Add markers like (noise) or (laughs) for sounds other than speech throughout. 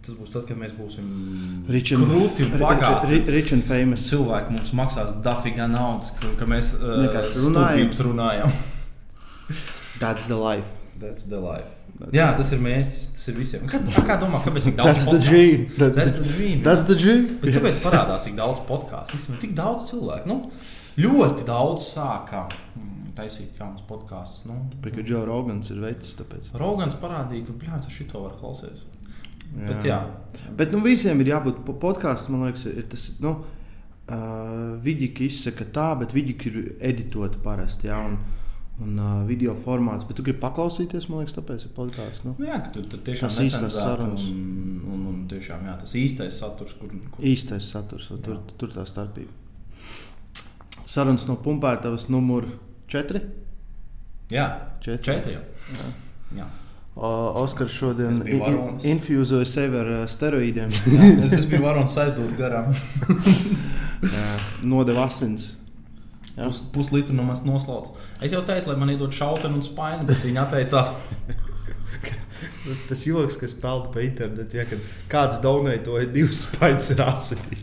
Tas būs tad, kad mēs būsim Rich and- krūti bagāti. ri- Rich and famous. Cilvēki mums maksās dafīgā naudas, ka, ka mēs uh, Vienkārši runājam. stulbības runājam. That's the life. That's the life. Jā, tas ir mērķis. Tas ir visiem. Kā, kā domā, kāpēc tik daudz That's the podcastu? dream. That's That's the- the dream. That's the dream. Bet kāpēc Yes. parādās tik daudz podkāstu? Tik daudz cilvēku. Nu, ļoti daudz sāka mm, taisīt jaunus podkāstus. Nu, Because Joe Rogans ir veids, tāpēc. Rogans parādīja, ka blāņas ar šito var klausīties. Bet jā, Bet nu, visiem ir jābūt po- podkāstam. Man liekas, ir tas. Nu, uh, Vidīgi izsaka tā, bet vidīgi ir editota parasti. Jā, un, un uh, video formāts. Bet tu gribi paklausīties, man liekas, tāpēc ir podkāsts. Nu, nu, jā ka tu, tu tiešām Tas necenzēti sarunas. Un, un, un tiešām jā, tas īstais saturs, kur, kur īstais saturs, un tur, tur tā starpība. Sarunas no pumpētavas numur 4. jā, Četri. četri jau. Jā. Oskars šodien Es biju in- varonis. infūzēja sevi ar uh, steroīdiem. (laughs) Jā, es, es biju varonis aizdot garām. (laughs) Nodeva asins. Pus, puslitru no manas noslauc. Es jau teicu, lai man iedod šautenu un spaini, bet viņi atteicās. (laughs) Tas, tas joks, kas pelda pa internetu, ja, kāds daunai to ir divas spaiņas ar asini.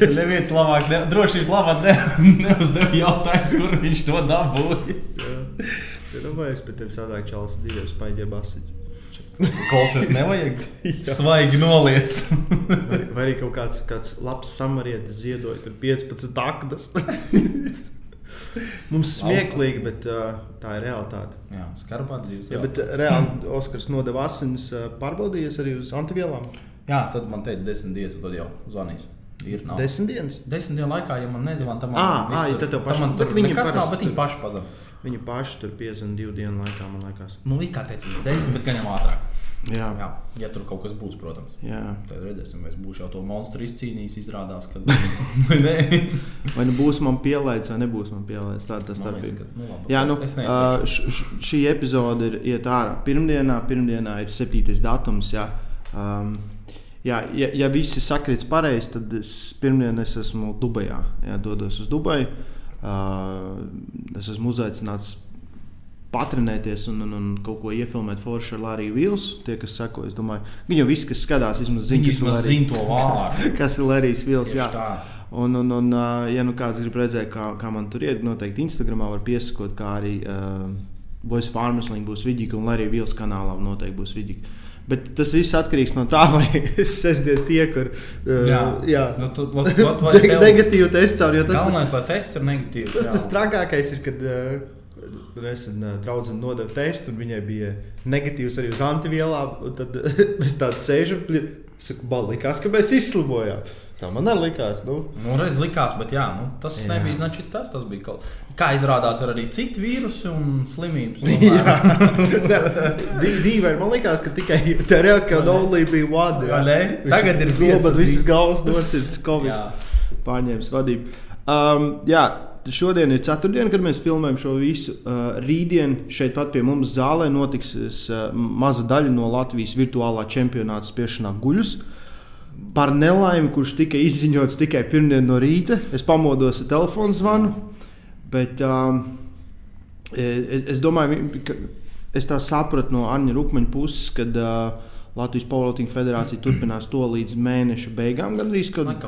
Neviens labāk, ne, drošības labāk ne, neuzdeva jautājumus, kur viņš to dabūja. Ja domāju, es pēc tevis čalis diviem spaiņiem asini. Klausies, nevajag. (laughs) Svaigi noliec. Vai, vai arī kaut kāds, kāds labs samarietis ziedoja tur 15 aktas. (laughs) Mums smieklīgi, bet uh, tā ir realitāte. Jā, skarbā dzīves. Jā, bet uh, reāli Oskars nodeva asinis, uh, pārbaudījies arī uz antivielām. jā, tad man teica, desmit dienas, tad jau zvanīs. Ir nav. Desmit dienas. Desmit dienu laikā, ja man nezvan, tad man Ā, viss ā, ja tad tev tad pašam- tur bet viņi paši pazem. Viņi paši tur 52 dienu laikā, man liekas. Nu, it kā teica, desmit, bet gan jau ātrāk. Jā, Jā, ja tur kaut kas būs, protams. jā. Tad redzēsim, vai es būšu jau to monstru izcīnījis. Izrādās, ka (laughs) vai nē. Vai nu būs man pielaids, vai nebūs man pielaids. Tāda tas starpība. ka, nu, labi, Jā, nu, uh, š, šī epizode ir iet ārā. Pirmdienā, pirmdienā ir 7. datums. Jā. Um, jā, ja, ja viss sakrits pareizi, tad es pirmdien es esmu Dubajā. Jā, dodos uz Dubaju. Uh, es esmu uzaicināts patrenēties un, un, un kaut ko iefilmēt forši ar Lāriju Vilsu. Tie, kas sako, es domāju, viņi jau visi, kas skatās, vismaz zina, kas Larry- zina to vārdu. (laughs) kas ir Lārijas Vils. Un, un, un ja nu kāds grib redzēt, kā, kā man tur iet, noteikti Instagramā var piesakot, kā arī uh, Voice Farmers link būs vidīga un arī Vils kanālā noteikti būs vidīga. Bet tas viss atkarīgs no tā, (laughs) vai es sestdien tieku ar uh, Jā. jā. Nu, negatīvu testu jo tas, tas, Galvenais, lai tests ir negatīvs. tas, tas trakākais ir, kad uh, nesen uh, draudzene nodeva testu, un viņai bija negatīvs arī uz antivielām. Tad (laughs) mēs tādu sēžam, pli- saku, balikās, ka mēs izslimojām. Tā man arī likās. Nu, Nu, reiz likās, bet jā, nu, tas Jā. nebija značīt tas. Tas bija kaut kā izrādās ar arī citu vīrusu un slimības. (laughs) Dīvaini. Man liekas, ka tikai ka only bija ne? Tagad ir zobens, un visas galvas nocirts, covid pārņēmis vadību. Um, jā, šodien ir ceturtdiena, kad mēs filmējam šo visu. Uh, rītdien šeit pat pie mums zālē notiks uh, maza daļa no Latvijas virtuālā čempionāta spiešanā guļus. Par nelaimi, kurš tika izziņots tikai pirmdien no rīta, es pamodos ar telefonu zvanu. Bet, um, es, es domāju, ka es tā sapratu no Anņa Rukmaņa puses, kad uh, Latvijas Powerlifting Federācija turpinās to līdz mēneša beigām,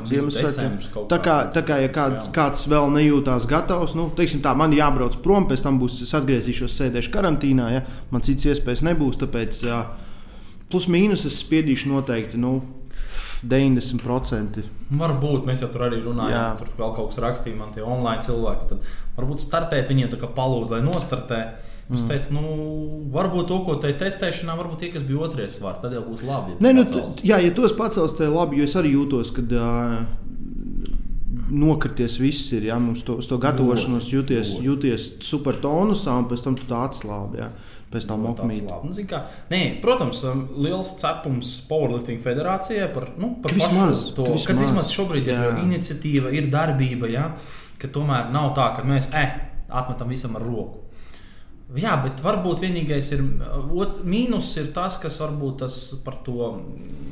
Ziemassvētkiem. decembris kaut Tā kā, tā kā ja kāds, kāds vēl nejūtās gatavs, nu, teiksim tā, man jābrauc prom, pēc tam būs, atgriezīšos, sēdēšu karantīnā, ja man cits iespējas nebūs, tāpēc uh, plus mīnus es spiedīšu noteikti, nu, 90%. Varbūt mēs jau tur arī runājām. Jā. Tur vēl kaut kas rakstīja man tie online cilvēki. Tad varbūt startēt viņiem tā kā palūdz, lai nostartē. Es Mm. teicu, nu, varbūt to, ko te testēšanā, varbūt tie, kas bija otrie svārti, tad jau būs labi. ja Nē, nu, jā, ja tos pacels, tad labi, jo es arī jūtos, ka uh, nokrities viss ir. Jā, mums to, to gatavošanos jūties, jūties super tonusā, un pēc tam tu tā atslābi. Jā. Pēc tam atslābi. Nu, nē, protams, um, liels cepums Powerlifting federācijai par, nu, par vismaz, to, ka ka vismaz. vismaz šobrīd Jā. ir iniciatīva, ir darbība, ja, ka tomēr nav tā, ka mēs eh, atmetam visam ar roku. Jā, bet varbūt vienīgais ir ot, mīnus ir tas, kas varbūt tas par to mm,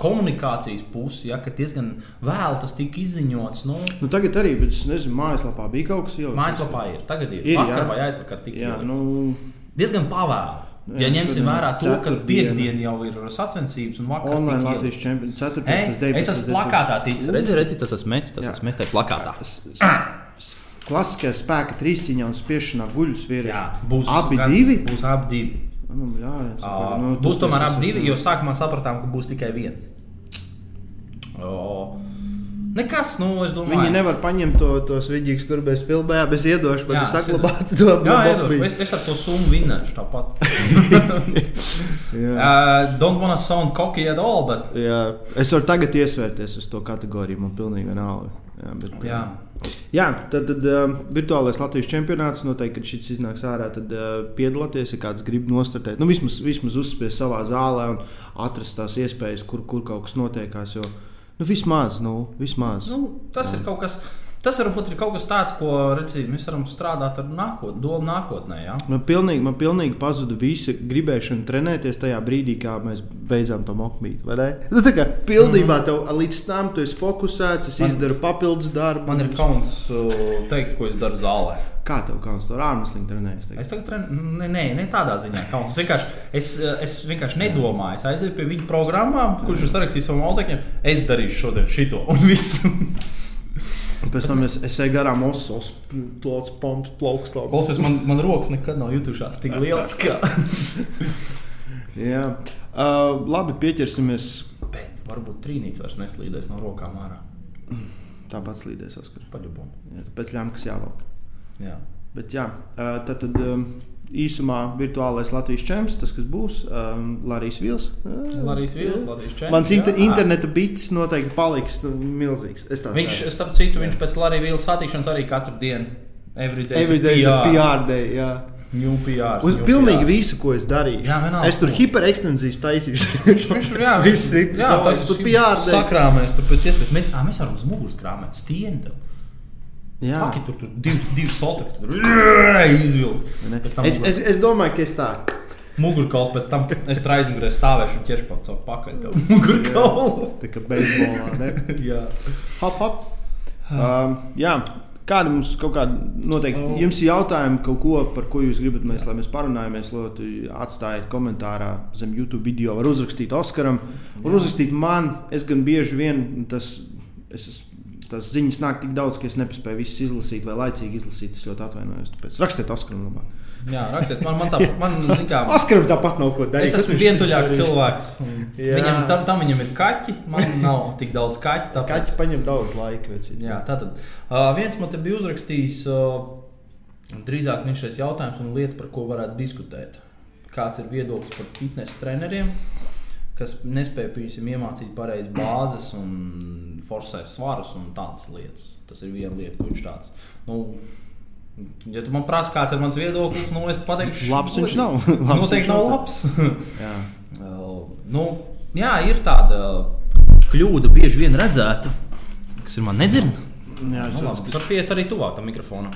komunikācijas pusi, ja, ka diezgan vēl tas tika izziņots. Nu, Nu, tagad arī, bet es nezinu, mājaslapā bija kaut kas jau. Mājaslapā ir, tagad ir. Ir, Vakar jā. vai aizvakar tika Jā, ielikts. nu, diezgan pavēlu. Ja jā, ņemsim vērā to, ka piekdiena jau ir sacensības un vakar Online Latvijas čempions 4. Ei, līdz 19. es esmu plakātā ticis. Redzi, redzi, tas esmu mēs, tas Jā. esmu mēs tajā plakātā. Klasiskajā spēka trīsciņā un spiešanā guļus Jā, vīrieši. būs Abi gan- divi? Būs abi divi. Nu, jā, jā, Ā, nu, būs tomēr abi divi, jo sākumā sapratām, ka būs tikai viens. O, nekas, nu, es domāju. Viņi nevar paņemt to, tos vidīgus, kur mēs filmējām. Es iedošu, bet Jā, es saglabātu to iedošu. es, es ar to summu vinnēšu tāpat. (laughs) (laughs) Uh, don't wanna sound cocky at all, but. Jā, es varu tagad iesvērties uz to kategoriju. Man pilnīgi vienalga. Jā, bet, Jā. Jā, tad, tad um, virtuālais Latvijas čempionāts noteikti, kad šis iznāks ārā, tad uh, piedalieties, ja kāds grib nostartēt. Nu, vismaz, vismaz uzspiest savā zālē un atrast tās iespējas, kur, kur kaut kas notiekās. Jo, nu, vismaz, nu, vismaz. Nu, tas ir kaut kas. Tas varbūt ir kaut kas tāds, ko redzī, mēs varam strādāt ar nākotnē, domu nākotnē. Ja? Man pilnīgi, man pilnīgi pazuda visa gribēšana trenēties tajā brīdī, kad mēs beidzām to mokmītu. Nu, tā kā pilnībā tev līdz tam tu esi fokusēts, es Man- izdaru papildus darbu. Man ir kauns uh, teikt, ko es daru zālē. Kā tev kauns to ārmusliņu trenēties? tagad? Es tagad trenēju, ne, ne, ne tādā ziņā, kauns. Es vienkārši, es, uh, es vienkārši nedomāju. Es aizēju pie viņa programmām, kurš ir sarakstījis savam audzēkņiem. Es darīšu šodien šito un visu. (laughs) Pēc tam es, es eju garām osos, plauts, pomps, plauks. Klausies, man, man rokas nekad nav jutušās tik lielas. Kā. (laughs) Jā, uh, labi, pieķersimies. Bet varbūt trīnīts vairs neslīdēs no rokām ārā. Tāpat slīdēs, Oskar. Paļubom. Jā, pēc ļāmkas jāvelk. Jā. Bet jā, uh, tad, tad um, īsumā virtuālais Latvijas čempions, tas, kas būs um, Larijs Vils. Latvijas vīls, Latvijas čempions. Mans inter jā. interneta bits noteikti paliks nu, milzīgs. Es tā Viņš, ceru. starp citu, viņš pēc Latvijas vīles satikšanas arī katru dienu. Everyday Everyday is a PR day. Jā. New PR. Uz new pilnīgi PR. visu, ko es darīju. Jā, vienalga. es tur hiperekstenzijas taisīšu. Viņš tur jā, (laughs) Viss ir jā, tas tur PR day. sakrāmēs, tur pēc iespējas. Mēs, mēs varam uz muguras krāmēt stieni. Jā. Faki, tur tur divas, divas sotas, tur izvilkt. Es, es, es domāju, ka es tā. Mugurkauls pēc tam es tur aizmugurē stāvēšu un ķeršu pat savu pakaļ. (laughs) Mugurkaulu. Tā kā beisbolā. ne? Jā. Hop, hop. Um, jā, kāda mums kaut kāda noteikti, Oh. jums ir jautājumi, kaut ko, par ko jūs gribat, mēs, lai mēs parunājamies, lūdzu, atstājiet komentārā zem YouTube video, var uzrakstīt Oskaram, var uzrakstīt man, es gan bieži vien tas, es esmu. Tas ziņas nāk tik daudz, ka es nespēju visas izlasīt, vai laicīgi izlasīt. Es ļoti atvainojos. Tāpēc rakstiet Oskaram. labāk. Jā, rakstiet, man, man tā, man, (laughs) kā, Oskaram tāpat nav ko darīt. Es esmu vientuļāks cilvēks. Viņam, tam, tam viņam ir kaķi, man nav tik daudz kaķu. Tāpēc... Kaķis paņem daudz laika. Vecīt. Jā, tātad uh, viens man te bija uzrakstījis, uh, drīzāk viņš šeit jautājums un lieta, par ko varētu diskutēt. Kāds ir viedoklis par fitnesa treneriem, kas nespēja piemēram, iemācīt pareizi bāzes un forsēt svarus un tādas lietas. Tas ir viena lieta, ko viņš tāds. Nu, Ja tu man prasa, kāds ir mans viedoklis, nu es pateikšu, Labs viņš (laughs) nav. Labs Noteikti nav labs. (laughs) Jā. (laughs) Uh, nu, jā, ir tāda kļūda, bieži vien redzēta, kas ir man nedzird. Jā, es Nu, redzu, labi, var pieiet arī tuvāk tam mikrofonam.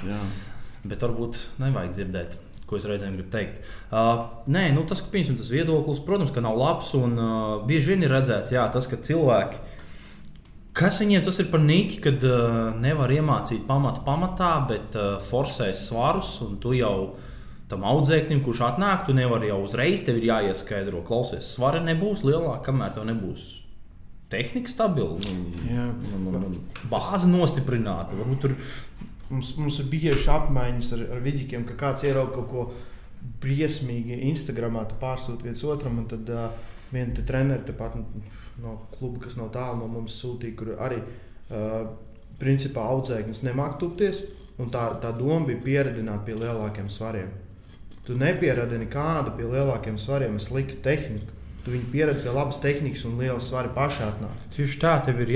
Bet varbūt nevajag dzirdēt, ko es reizēm gribu teikt. Uh, nē, nu, tas, ka, piemēram, tas viedoklis, protams, ka nav labs. Un uh, bieži vien ir redzēts, jā, tas, ka cilvēki, kas viņiem tas ir par nīki, kad uh, nevar iemācīt pamatu pamatā, bet uh, forsēs svarus, un tu jau tam audzēknim, kurš atnāk, tu nevari jau uzreiz, tev ir jāieskaidro, klausies, svari nebūs lielāka, kamēr tev nebūs. Tehnika stabila, un bāze nostiprināta. Varbūt tur Mums, mums ir bijuši apmaiņas ar, ar vidīkiem, ka kāds ierauga kaut ko briesmīgi Instagramā, tu pārsūti viens otram, tad uh, viena treneri tepat no kluba, kas nav tālu no mums sūtīja, kur arī uh, principā audzēknis nemāk tupties, tā, tā doma bija pieredzināt pie lielākiem svariem. Tu nepieradi nekādu pie lielākiem svariem, es liku tehniku. Tu viņu pieredzi pie labas tehnikas un liela svara pašā atnāk. Tieši tā, tev ir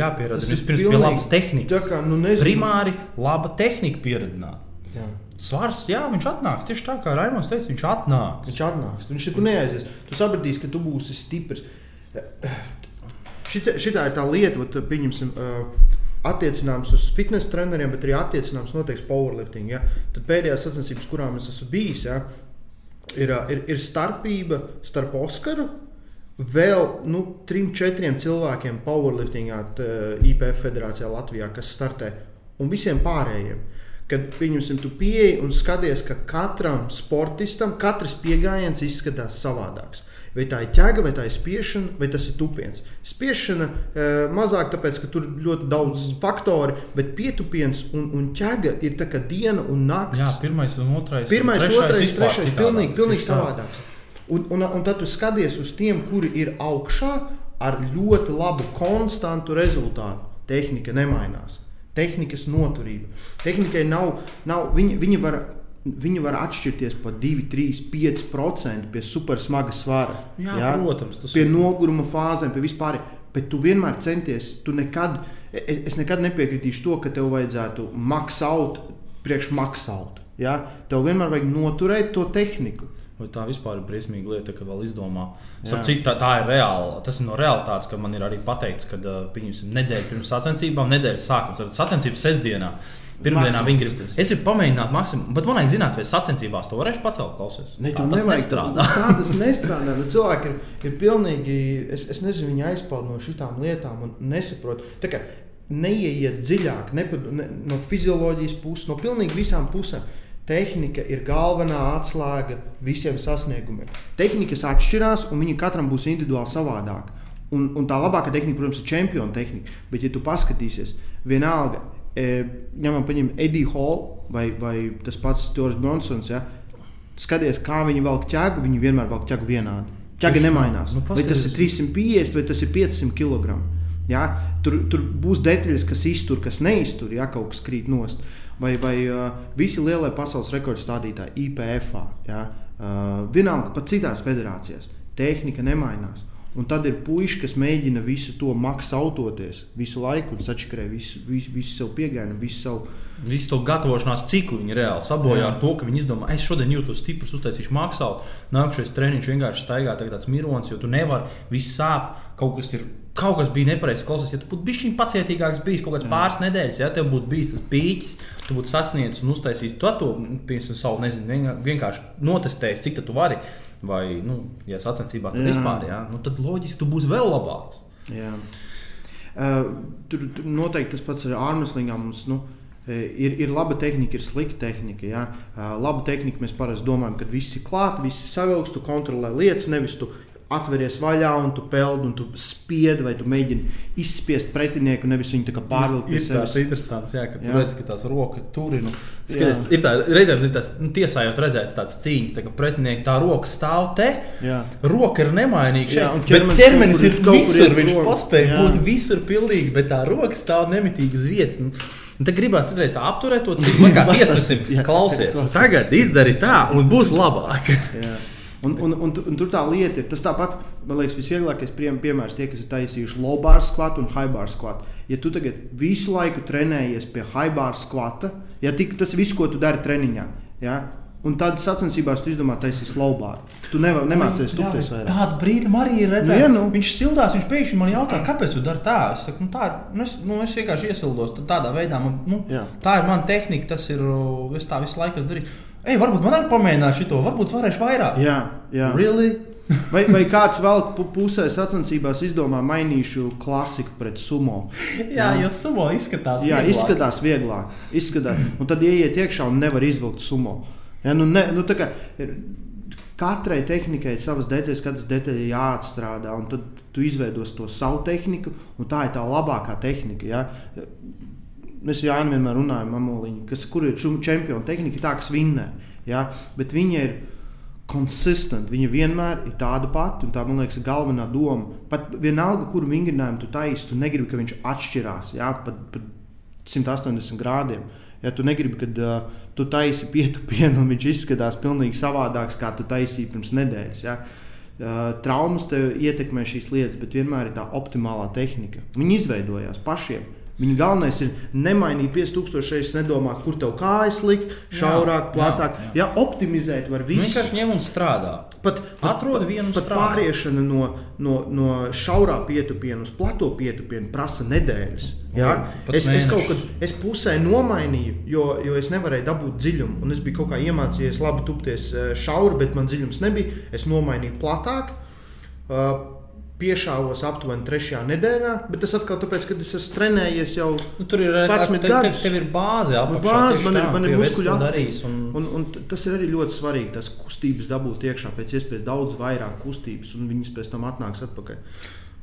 ir vispirms pie pilnīgi- labas tehnikas. Kā, nu, nezinu. Primāri laba tehnika pieredzināt. Jā. Svars, jā, viņš atnāks. Tieši tā kā Raimons teica, viņš atnāks. Viņš atnāks. Viņš tur neaizies. Tu sapratīsi, ka tu būsi stiprs. Šitā, šitā ir tā lieta, vat, pieņemsim, uh, attiecināms uz fitnesa treneriem, bet arī attiecināms noteikti powerlifting. Ja? Tad pēdējās sacensības, kurām es esmu bijis, ja, ir, ir, ir starpība starp Oskaru. Vēl nu, trim, četriem cilvēkiem powerliftingā, t- IPF federācijā Latvijā, kas startē, un visiem pārējiem. kad pieņemsim, tu pieeji un skaties, ka katram sportistam katrs pieejams izskatās savādāks. Vai tā ir ķēga, vai tā ir spiešana, vai tas ir tupiens. Spiešana e, mazāk, tāpēc, ka tur ir ļoti daudz faktoru, bet pietupiens un, un ķēga ir tā kā diena un naktis. Jā, pirmais un otrais. Pirmais, un trešais, otrais, trešais, citādāks. pilnīgi, pilnīgi savādāks. Un, un, un tad tu skaties uz tiem, kuri ir augšā ar ļoti labu, konstantu rezultātu. Tehnika nemainās. Tehnikas noturība. Tehnikai nav, nav viņi, viņi, var, viņi var atšķirties par 2, 3, 5% pie supersmaga svara. Jā, protams, tas pie ir. noguruma fāzēm, pie vispār. Bet tu vienmēr centies, tu nekad, es, es nekad nepiekritīšu to, ka tev vajadzētu maksāt priekš maksāt. Ja? Tev vienmēr vajag noturēt to tehniku. Tā vispār ir briesmīga lieta, ka vēl izdomā? Citu, tā, tā ir reāla. Tas ir no realitātes, ka man ir arī pateikts, ka pieņemsim nedēļu pirms sacensībām, nedēļas sākums, tad sacensības sestdienā. Pirmdienā Maksimums viņi grib. tas. Es gribu pamēģināt maksimumu, bet man vajag zināt, vai sacensībās to varēšu pacelt, klausies. Ne, Tā tas nestrādā. Tā tas nestrādā. Cilvēki ir, ir pilnīgi, es, es nezinu, viņi aizpeld no šitām lietām un nesaprot. Neieiet dziļāk ne, ne, no fizioloģijas puses, no pilnīgi visām pusēm. Tehnika ir galvenā atslēga visiem sasniegumiem. Tehnikas atšķirās, un viņi katram būs individuāli savādāk. Un, un tā labākā tehnika, protams, ir čempiona tehnika. Bet, ja tu paskatīsies, vienalga, e, ņemam, paņem Ediju Hall vai, vai tas pats Toris Bronsons. Ja, skaties, kā viņi velk ķēgu, viņi vienmēr velk ķēgu vienādi. Ķēga nemainās. Nu, vai tas ir paskaties. 350 vai tas ir 500 kg. Ja? Tur, tur būs detaļas, kas iztur, kas neiztur, ja kaut kas krīt nost. Vai, vai visi lielie pasaules rekordu stādītāji, IPF, ja? vienalga pat citās federācijās, tehnika nemainās. Un tad ir puiši, kas mēģina visu to maksātoties visu laiku un sačakarē visu, visu, visu savu pieejamu, visu savu Visu to gatavošanās ciklu viņi reāli sabojā Jā. ar to, ka viņi izdomā, es šodien jūtos stiprs, uztaisīšu maksālu. Nākamais treniņš vienkārši staigā tāds mirons, jo tu nevari, viss sāp, kaut kas ir. Kaut kas bija nepareizs. Klausies, ja tu būtu bijis pacietīgāks, bijis kaut kāds pāris nedēļas, ja tev būtu bijis tas pīķis, tu būtu sasniedzis un uztaisījis to, to piemēram, savu, nezinu, vienkārši notestējis, cik tu vari. Vai, nu, ja sacensībā Jā. vispār, ja, nu, tad loģiski tu būsi vēl labāks. Jā. Uh, tur, tur noteikti tas pats ar ārmeslīgām. Mums, nu, eh, ir, ir laba tehnika, ir slikta tehnika. Jā. Uh, laba tehnika mēs parasti domājam, ka viss ir klāts, viss ir savilkts, tu kontrolē lietas, nevis tu atveries vaļā un tu peldi un tu spiedi vai tu mēģini izspiest pretinieku, nevis viņu pārvilkt pie Ir tāds sevis. interesants, jā, ka tu Jā. redzi, ka tās rokas tur ir. Nu, skaties, ir tā, reizēm ir tas nu, tiesājot redzēts tāds cīņas, tā, ka pretinieki tā roka stāv te. Jā. Roka ir nemainīga. Jā, šeit, un bet ķermenis ķermenis kaut ir kaut visur. iet Viņš prom. paspēja Jā. būt visur pilnīgi, bet tā roka stāv nemitīgi uz vietas. Nu, un Tad gribās citreiz tā apturēt to cīņu. Kā (laughs) jā. klausies, Klausies. tagad izdari tā, un būs labāk. Jā. Un, un, un, un tur tā lieta ir. Tas tāpat, man liekas, visvieglākais piemērs tie, kas ir taisījuši low bar skvatu un high bar skvatu. Ja tu tagad visu laiku trenējies pie high bar skvata, ja tik, tas viss, ko tu dari treniņā, ja, un tad sacensībās tu izdomā taisīt low bar. Tu nevar, nemācies tupties vairāk. Tādu brīdi arī ir redzams. Nu, jā, nu. Viņš sildās, viņš pēkšņi man jautā, kāpēc tu dari tā. Es saku, nu, tā ir. Nu, es, nu, es vienkārši iesildos tādā veidā. Man, nu, Jā. tā ir mana tehnika, tas ir. Es tā visu laiku darīju. Ej, varbūt man arī pamēģināt šo, varbūt varēšu vairāk. Jā, jā. Really? Vai, vai kāds vēl pu- pusē sacensībās izdomā mainīšu klasiku pret sumo? (laughs) Jā, jo sumo izskatās. Jā, vieglāk. izskatās vieglāk. Izskatās. Un tad ieiet iekšā un nevar izvilkt sumo. Ja, nu, ne, nu, kā katrai tehnikai ir savas detaļas, katras detaļas jāatstrādā. Un tad tu izveidos to savu tehniku, un tā ir tā labākā tehnika. Ja. Mēs jau vienmēr runājam, amoliņi, kas kur ir čempiona tehnika, tā kas vinnē. Ja. Bet viņa ir konsistenta. Viņa vienmēr ir tāda pati, un tā, man liekas, ir galvenā doma. Pat vienalga, kuru vingrinājumu tu taisi, tu negribi, ka viņš atšķirās ja, pat, pat 180 grādiem. Ja tu negribi, kad uh, tu taisi pietupienu, (laughs) viņš izskatās pavisam savādāks, kā tu taisīji pirms nedēļas. Ja. Uh, traumas tev ietekmē šīs lietas, bet vienmēr ir tā optimālā tehnika. Viņi izveidojās pašiem. Viņa galvenais ir nemainīt 5000 reizes, nedomāt, kur tev kājas likt, šaurāk, jā, platāk. jā. Ja optimizēt var visu. Vienkārši ņem un strādā. Pat, Atrod vienu pat strādā. pāriešana no, no, no šaurā pietupiena uz plato pietupienu prasa nedēļas. Oi, pat Es, es kaut kad es pusē nomainīju, jo, jo es nevarēju dabūt dziļumu. Un es biju kaut kā iemācījies labi tupties eh, šauri, bet man dziļums nebija. Es nomainīju platāk. Uh, piešāvos aptuveni trešajā nedēļā, bet tas atkal tāpēc, ka es esmu trenējies jau Nu, tur ir arī 11 tev, tev, gadus. tev ir bāze. Apakšā, bāze, man ir- man ir ap- darījis, un, Un, un tas ir arī ļoti svarīgi. Tas kustības dabūt iekšā, pēc iespējas daudz vairāk kustības, un viņas pēc tam atnāks atpakaļ.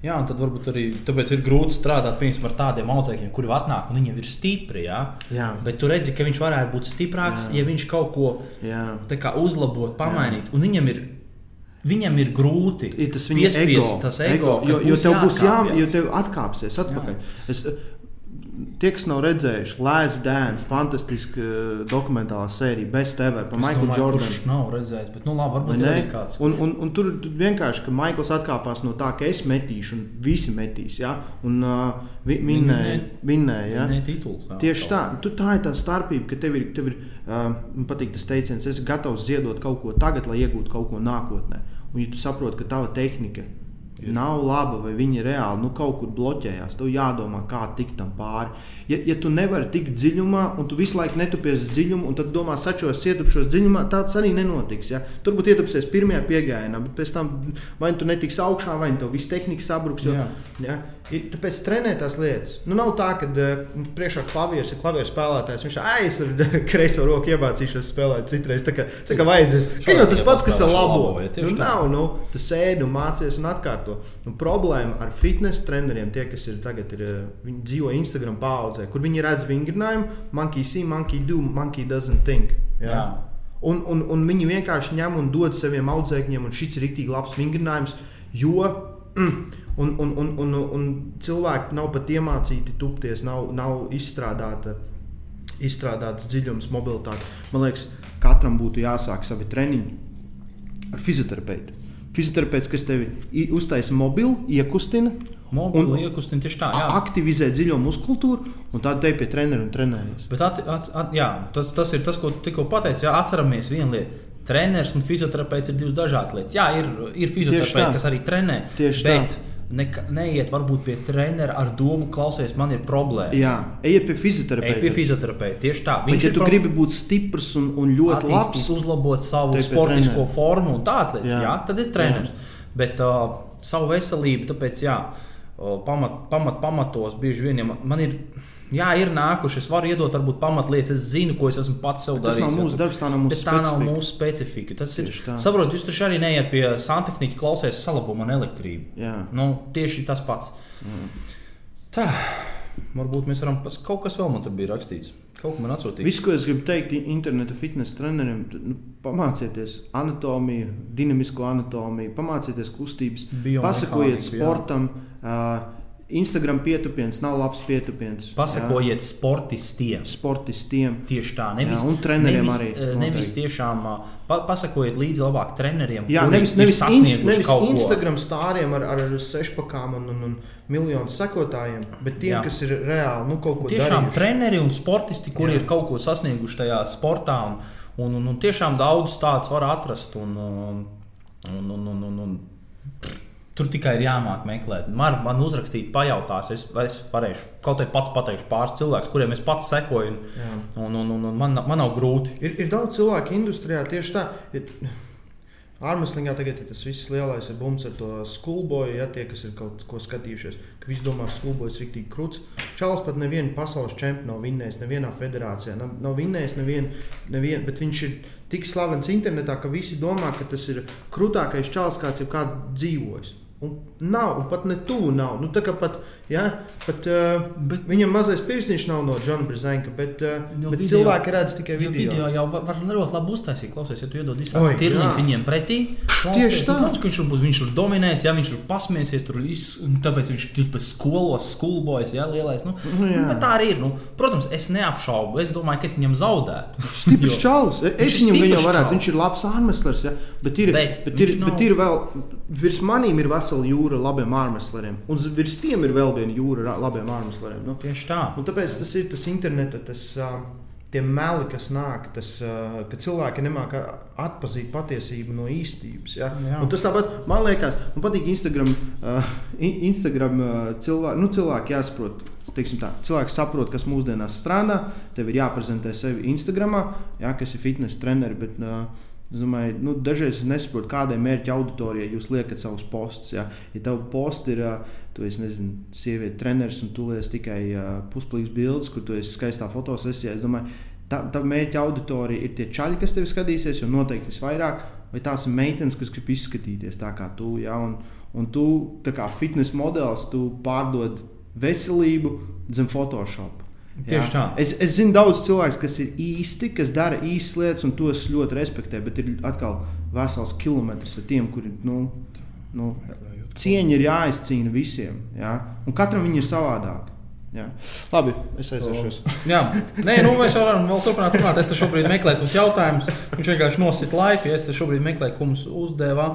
Jā, un tad varbūt arī tāpēc ir grūti strādāt piemēram, ar tādiem audzēkņiem, kuri atnāk un viņi ir stipri. Jā? Jā. Bet tu redzi, ka viņš varētu būt stiprāks, Jā. ja viņš kaut ko Jā. kā uzlabot, pamainīt. Un viņam ir, viņam ir grūti Ir tas viņa ego, tas ego, ka jo, jo tev būs jā, jo tev atkāpsies atpakaļ. Es, tie, kas nav redzējuši, Lēs Dēns, fantastiska uh, dokumentālā sērija, bez TV par domāju, Jordanu. Kurš nav redzējis, bet nu, labi, varbūt ne? kāds. Un, un, un tur vienkārši, ka Maikls atkāpās no tā, ka es metīšu, un visi metīs. Ja? Un uh, vi, vinnēja. vinnēja ja? Nē, tituls. jā, Tieši tā, tu, tā ir tā starpība, ka tev ir, tev ir uh, man patīk tas teiciens, es esmu gatavs ziedot kaut ko tagad, lai iegūtu kaut ko nākotnē. Un, ja tu saproti, ka tava tehnika Ir. nav laba vai viņa ir reāli nu, kaut kur bloķējās, tev jādomā, kā tikt tam pāri. Ja, ja tu nevari tikt dziļumā, un tu visu laiku netupies dziļumā, un tad domā, sačos, ietupšos dziļumā, tāds arī nenotiks. Ja? Turbūt ietupsies pirmajā piegājienā, bet pēc tam vai nu tu netiksi augšā, vai nu tev viss tehnika sabruks. Jo. Ja? Tāpēc trenēt tās lietas. Nu, nav tā, ka uh, priekšā klavieris ir klavieris spēlētājs. Viņš es (laughs) ar kreiso roku iemācīšos spēlēt citreiz. Tā kā, tā kā vajadzēs. Ka jau tas pats, kas ir labo. Nu, nav, nu, tu sēdi un mācies un atkārto. Un problēma ar fitnesa treneriem, tie, kas ir tagad, ir, uh, viņi dzīvo Instagram paudzē, kur viņi redz vingrinājumu, monkey see, monkey do, monkey doesn't think. Jā. Un, un, un viņi vienkārši ņem un dod saviem audzēkņiem, un šis ir rīktīgi labs vingrinājums, jo (clears throat) mm, un, un, un, un, un cilvēki nav pat iemācīti tupties, nav, nav izstrādāta, izstrādāts dziļums, mobilitāte. Man liekas, katram būtu jāsāk savi treniņi ar fizioterapeitu. Fizioterapeits, kas tevi uztaisa mobilu, iekustina, Mobili Un- iekustina tieši tā. Jā. aktivizē dziļo muskultūru, un tad te pie treneru un trenējas. Bet at, at, at, jā, tas, tas ir tas, ko tikko pateicu. Jā, atceramies vienu lietu. Treneris un fizioterapeits ir divas dažādas lietas. Jā, ir, ir tā. kas arī trenē. Tieši bet neka, neiet varbūt pie trenera ar domu, klausies, man ir problēma. Jā, ejiet pie fizioterapeita. pie fizioterapeita. Tieši tā. Bet, ja tu pro- gribi būt stiprs un, un ļoti labs, uzlabot savu sportisko trenera. formu un tādas lietas, jā. Jā. Jā, tad ir treneris. Bet uh, savu veselību, tāpēc jā, uh, pamat, pamat, pamatos bieži vien ja man, man ir. Jā, ir nākuši. Es varu iedot, varbūt, pamatlietas. Es zinu, ko es esmu pats sev tas darījis. nav mūsu darbs, tā nav mūsu Bet tā nav specifika. mūsu specifika. Tas ir. Tieši tā. Saprotiet, jūs taču arī neiet pie santehniķa, klausies salabumu un elektrību. Jā. Nu, tieši tas pats. Tā, varbūt mēs varam. pas- Kaut kas vēl man tur bija rakstīts. Kaut ko man atsūtīja. Viss, ko es gribu teikt interneta fitnesa treneriem, nu, pamācieties anatomiju, dinamisko anatomiju, pamācieties kustības, pasakojiet sportam. Uh, Instagram pietupiens nav labs pietupiens. Pasakojiet sportistiem. jā, sportistiem. Tieši tā, nevis, Jā, un treneriem nevis, arī eh, Nevis noteikti. tiešām ā, pa, pasakojiet līdzi labāk treneriem. Jā, nevis, nevis, ins, nevis. Instagram stāriem ar, ar sešpakām un, un, un miljonu sekotājiem, bet tiem, Jā. Kas ir reāli nu, kaut ko Tiešām darījuši. treneri un sportisti, kuri Jā. ir kaut ko sasnieguši tajā sportā. Un, un, un, un tiešām daudz tādus var atrast. Un, um, un, un, un, un, un, Tur tikai ir jāmāk meklēt. Man, man uzrakstīt, pajautāt, es, es varēšu kaut kā pats pateikšu pāris cilvēkus, kuriem es pats sekoju. Jā. Un, un, un, un man, man nav grūti. Ir, ir daudz cilvēku industrijā tieši tā. Ir, Ārmeslīgā tagad ir tas viss lielais ir bumts ar to skulboju, ja tie, kas ir kaut ko skatījušies, ka visi domā, ka skulbojas ir rīktīgi krūts. Čāls pat nevienu pasaules čempionu nav vinnējis, nevienā federācijā. Nav, nav vinnējis nevienu, nevien, bet viņš ir tik slavens internetā, ka visi domā, ka tas ir krūtākais čāls, kāds kāds dzīvojis. Un nav, un pat ne tuvu nav. Nu, tā kā pat, ja, pat uh, Bet- viņam mazais pirkstiņš nav no Džona Brzezinka, bet, uh, Jo bet video- cilvēki redz tikai video. video jau var, var ļoti labi uztaisīt. Klausies, ja tu iedod tirniņas jā. viņiem pretī. Tieši tā. Protams, ka viņš tur būs, viņš tur dominēs, ja viņš tur pasmiesies, tur iz, tāpēc viņš tur pēc skolos, skolbojas, ja lielais. Nu, Nu, jā. nu, bet tā arī ir. Nu, protams, es neapšaubu. Es domāju, ka es viņam zaudētu. (laughs) Stiprs čalis. Es viņam jau varētu. Viņš ir labs ārmeslers, ja? bet, ir, Bet bet, ir, nav- bet ir vēl. Virs maniem ir vesela jūra labiem ārmesleriem. Un virs tiem ir vēl viena jūra ar labiem ārmesleriem. Nu? Tieši tā. Un tāpēc tas ir tas interneta, tas, ā, tie meli, kas nāk, tas, ā, ka cilvēki nemāķi atpazīt patiesību no īstības. Ja? Tas tāpat man liekas, man patīk Instagram, uh, Instagram uh, cilvēki, nu, cilvēki jāsaprot. teiksim Tā, cilvēks saprot, kas mūsdienās strādā. Tev ir jāprezentē sevi Instagram, ja, kas ir fitnes treneri. Bet, uh, Es domāju, nu, dažreiz es nesaprotu, kādai mērķa auditorijai jūs liekat savus postus. Ja, ja tev posts ir, tu esi, nezinu, sieviete, treneris un tu liec tikai uh, pusplīgs bildes, kur tu esi skaistā fotosesijā, es domāju, tā, tā mērķa auditorija ir tie čaļi, kas tevi skatīsies, jo noteikti visvairāk, vai tās ir meitenes, kas grib izskatīties tā kā tu. Ja, un, un tu, kā fitnes modelis, tu pārdod veselību zem Photoshop. Tieši tā. Es, es zinu daudz cilvēku, kas ir īsti, kas dara īstas lietas, un tos ļoti respektē. Bet ir atkal vesels kilometrs ar tiem, kuriem nu, nu, cieņa ir jāizcīna visiem. Ja? Un katram ir savādāka. Jā. Labi, es aiziešu. Jā, nē, nu, mēs varam vēl turpināt runāt. Es te šobrīd meklēju tos jautājumus. Viņš vienkārši nosita laiku. Es te šobrīd meklēju, ko mums uzdevā.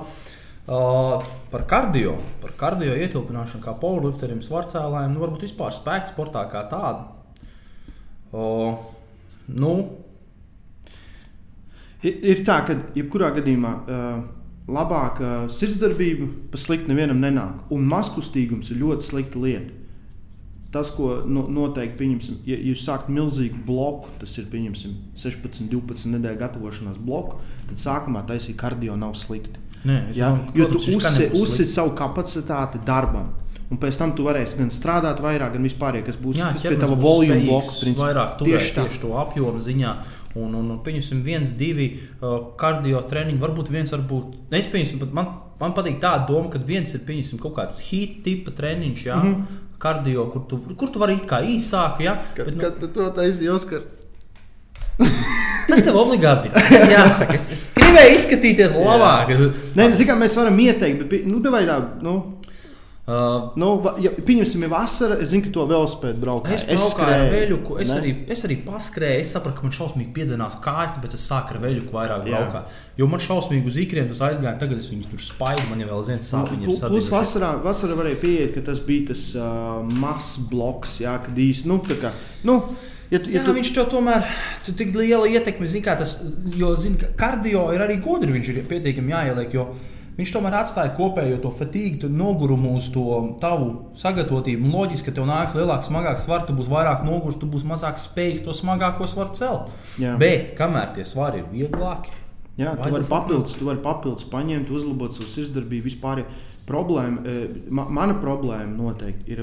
Uh, par kardio, par kardio ietilpināšanu, kā powerlifterim, svarcēlājiem, nu, varbūt vispār spēka sportā kā tādu. O, nu. Ir, ir tā, ka jebkurā gadījumā uh, labāka sirdsdarbība pa sliktu nevienam nenāk. Un maskustīgums ir ļoti slikta lieta. Tas, ko no, noteikti pieņemsim, ja jūs sākat milzīgu bloku, tas ir 16, 12 nedēļu gatavošanās bloku, tad sākumā taisīt kardio nav slikti. Nē, ja? Jo tu uzsver savu kapacitāti darbam. Un pēc tam tu varēsi gan strādāt vairāk, gan vispār, kas būs Jā, kas pie tava volume bloka. Vairāk tieši, tieši to apjomu ziņā. Un, un, un pieņemsim, viens, divi kardio treniņi. Varbūt viens, varbūt es pieņemsim, man, man patīk tā doma, ka viens ir pieņemsim kaut kāds hit tipa treniņš, jā, mm -hmm. kardio, kur tu, kur tu vari it kā īsāk. Jā, kad, bet, nu, kad tu to taisīji, Oskar? Tas tev obligāti ir (laughs) jāsaka. Es, es gribēju izskatīties labāk. Nē, nu, zināmā mērā mēs varam ieteikt, bet nu, vai tā, nu, Uh, nu, ja, pieņemsim, ir vasara. Es zinu, ka to velospēdu braukā. Es, es skrēju ar veļu, es, ne? arī, es arī paskrēju. Es sapratu, ka man šausmīgi piedzinās kājas, tāpēc es sāku ar veļu vairāk braukāt. Jo man šausmīgi uz īkriem tas aizgāja, tagad es viņus tur spaidu. Man jau vēl viens sāpīgi ir. Plus vasarā, vasarā varēja pieiet, ka tas bija tas uh, mazs bloks, jā, kad īsti, nu, tā kā, nu, Ja tu, ja Jā, tu... viņš tev tomēr tu tik liela ietekme, zin, tas, jo zin, kardio ir arī gudri, viņš ir pietiekami jāieliek. Jo, uh, Viņš tomēr atstāja kopējo to fatīgu, nogurumu uz to tavu sagatavotību. Loģiski, ka tev nāks lielāks, smagāks svars, tu būsi vairāk nogurs, tu būsi mazāk spējīgs to smagāko svaru celt. Jā. Bet kamēr tie svari ir vieglāki, Jā, tu vari papildus, tu vari papildus paņemt, uzlabot savu sirdsdarbību. Vispār problēma, e, ma, mana problēma noteikti ir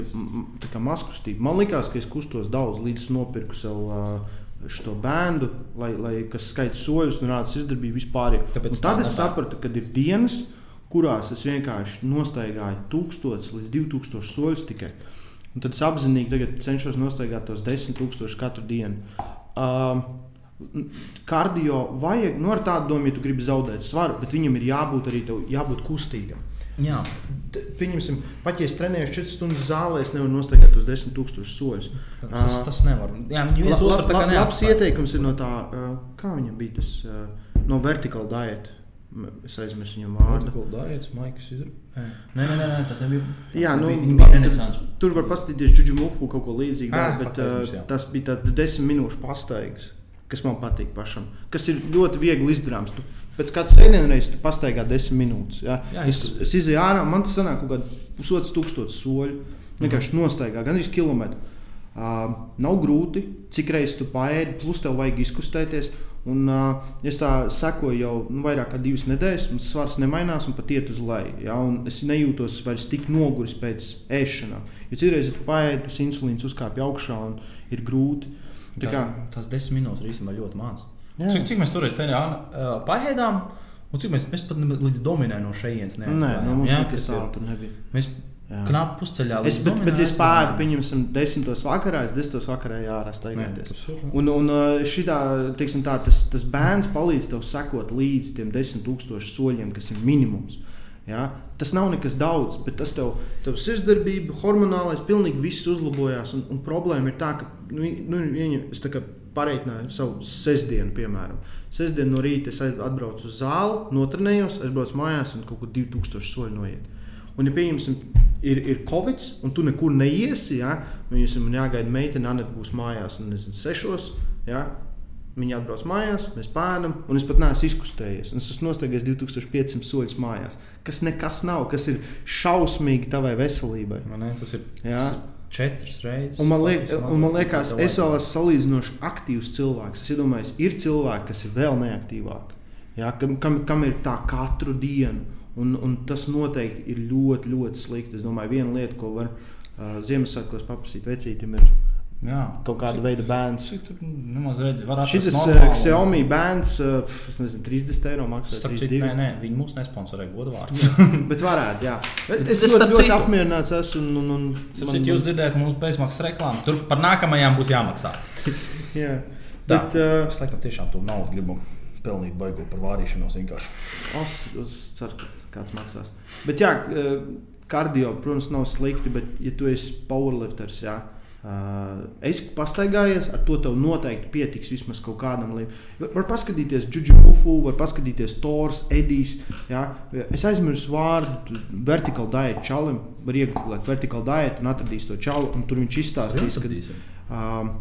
maskustība. Man liekas, ka es kustos daudz, līdz nopirku sev šo bērnu, lai, lai kas skaita soļus un rāda sirdsdarbību vispār. Tad es sapratu, ka ir dienas, kurās es vienkārši nostaigāju 1000 līdz 2000 soļus tikai. Un tad es apzinīgi cenšos nostaigāt tos 10,000 katru dienu. Uh, kardio vajag, nu, ar tādu domu, ja tu gribi zaudēt svaru, bet viņam ir jābūt arī tev, jābūt kustīgam. Jā. Pieņemsim, pat ja es trenēju 4 stundas zālē, es nevaru nostaigāt uz 10,000 soļus. Tas, tas nevar. Jā, viens otru tā kā neapstāj. Labs ieteikums ir no tā, kā viņam bija tas, no vertikāla diēta. Es aizmirsu viņu vārdu. Dājets, Maiks, ir... Nē, nē, nē, nē, tas nebija. Tas jā, nu, bija renesans. Tur var paskatīties Džudžu Mufu kaut ko līdzīgu, ah, bet uh, tas bija tāds desmit minūšu pastaigas, kas man patīk pašam, kas ir ļoti viegli izdarāms. Tu pēc kādas sēdienreizes pastaigā desmit minūtes. Ja? Jā, es, es izēju ārā, man tas sanāk kaut kāds pusotrs tūkstošs soļu. Vienkārši mhm. nostaigā, gan arī kilometru. Uh, nav grūti, cik reizes tu paēdi, plus tev vajag izkustēties. Un, uh, es tā sekoju jau nu, vairāk kā divas nedēļas, un svars nemainās un pat iet uz leju. Ja? Un es nejūtos vairs tik noguris pēc ēšanām. Jo citreiz, tu paēdi, tas insulīns uzkāpj augšā un ir grūti. Tā kā, tas desmit minūtes ir īstenībā ļoti maz. Jā. Cik, cik mēs toreiz tajā uh, paēdām, un cik mēs, mēs pat līdz dominē no šejienes neesam. Nē, no mums nekas tāds nebija. Mēs knapi pusceļā. Es, bet, bet es pāri, pieņemsim, desmitos vakarā, es desmitos vakarā jārā staigāties. Un, un šitā, teiksim tā, tas, tas bērns palīdz tev sekot līdz tiem desmit tūkstošu soļiem, kas ir minimums. Ja? Tas nav nekas daudz, bet tas tev, tev sirdsdarbība, hormonālais, pilnīgi viss uzlabojās. Un, un problēma ir tā, ka nu, nu, es tā kā pareitināju savu sestdienu, piemēram. Sestdienu no rīta es atbraucu uz zāli, notrenējos, aizbraucu mājās un kaut kur 2000 soļu noiet. Un, ja pieņemsim, ir, ir covid, un tu nekur neiesi, ja, viņam ir jāgaida meitene, Anna būs mājās, nezinu, sešos. Ja, Viņi atbrauc mājās, mēs pēdām, un es pat neesmu izkustējies. Es esmu nostājies 2500 soļus mājās, kas nekas nav, kas ir šausmīgi tavai veselībai. Man ne, tas ir. Jā. Tas ir četras reizes. Un man, liek, un man liekas, es vēl esmu salīdzinoši aktīvs cilvēks. Es domāju, ir cilvēki, kas ir vēl neaktīvāki. Ja, kam, kam, kam ir tā katru dienu. Un, un tas noteikti ir ļoti, ļoti slikti. Es domāju, viena lieta, ko var uh, Ziemassvētkos paprasīt vecītam, ir Jā. kaut kāda veida bērns. Cik redzi, var Šis. Xiaomi bērns, uh, es nezinu, 30 eiro maksā. 32. nē, nē, viņi mūs nesponsorē godvārds. (laughs) Bet varētu, jā. Bet Es es ļoti, ļoti apmierināts esmu. Un, un, un, Sapratu, jūs dzirdējat mūsu bezmaksas reklāmu. Tur par nākamajām būs jāmaksā. (laughs) jā. Tā. Bet, uh, Es laikam tiešām to naudu gribu pelnīt baigot par vārīšanos vienkārši. es, es ceru, ka kāds maksās. Bet, jā, uh, kardio, protams, nav slikti, bet, ja tu esi powerlifters, jā, uh, es pastaigājies, ar to tev noteikti pietiks vismaz kaut kādam līmenim. Var, paskatīties Džudžufu, var paskatīties Tors, Edijs. Jā. Es aizmirsu vārdu, vertikāli diet čalim, var iegūt vertikāli diet un atradīs to čalu, un tur viņš izstāstīs, ka um,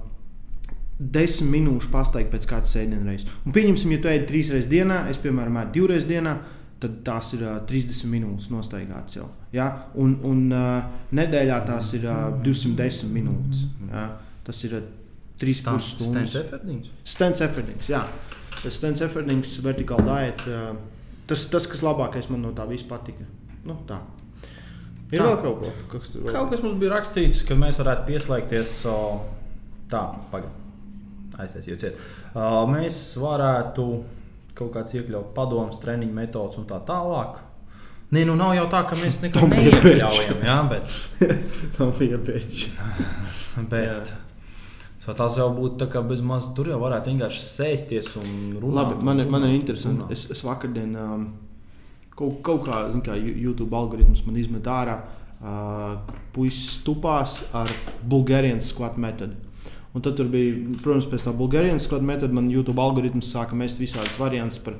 desmit minūšu pastaigā pēc kādas ēdienreizes. Un pieņemsim, ja tu ēd trīs reizes dienā, es piemēram ēdu divreiz dienā. Tad tās ir uh, 30 minūtes nostaigātas jau. Ja? Un, un uh, nedēļā tās ir uh, 210 minūtes. Ja? Tas ir uh, 3,5 stundas. Stents Eferdings, jā. Tas Stents Eferdings, vertikāli diet. Uh, tas, tas, kas labākais man no tā viss patika. Nu, tā. Ir Tā. vēl kaut ko, kas tur vēl? Kaut kas mums bija rakstīts, ka mēs varētu pieslēgties. O, tā, pagaidi. Aiztaisiet. Uh, mēs varētu kaut kāds iekļaut padomus, treniņu metodus un tā tālāk. Nē, nu nav jau tā, ka mēs (laughs) neko neiekļaujam, jā, bet, (laughs) Nav pieredzējis. (laughs) bet so tas jau būtu tā kā bez maz tur jau varētu vienkārši sēsties un runāt. Labi, man, ir- man ir interesanti. runāt. Es, es vakardien um, kaut, kaut kā, kā YouTube algoritms man izmet ārā. Uh, Puisis stupās ar Bulgārijas squat metodu. Un tad tur bija, protams, pēc tam Bulgārijas squat metodu man YouTube algoritms sāka mest visādas variantus par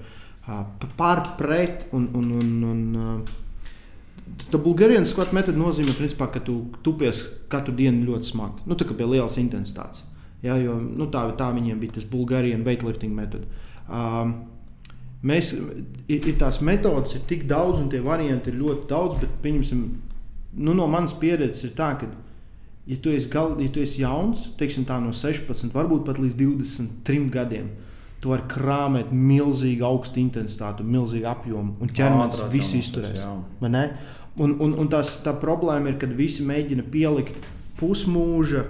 par, pret un. un, un, un Tā Bulgārijas skatu metoda nozīmē, principā, ka tu tupies katru dienu ļoti smagi. Nu, tā kā pie lielas intensitātes. Ja, jo, nu, tā, tā viņiem bija tas Bulgārijas weightlifting metoda. Um, mēs, ir, ir tās metodas, ir tik daudz, un tie varianti ir ļoti daudz, bet pieņemsim, nu, no manas pieredzes ir tā, ka, ja tu esi, gal, ja tu esi jauns, teiksim, tā no 16, varbūt pat līdz 23 gadiem, tu vari krāpēt milzīgi augstu intensitāti, milzīgi apjomu, un ķermenis visu izturēs. Un, un, un tās, tā problēma ir, kad visi mēģina pielikt pusmūža,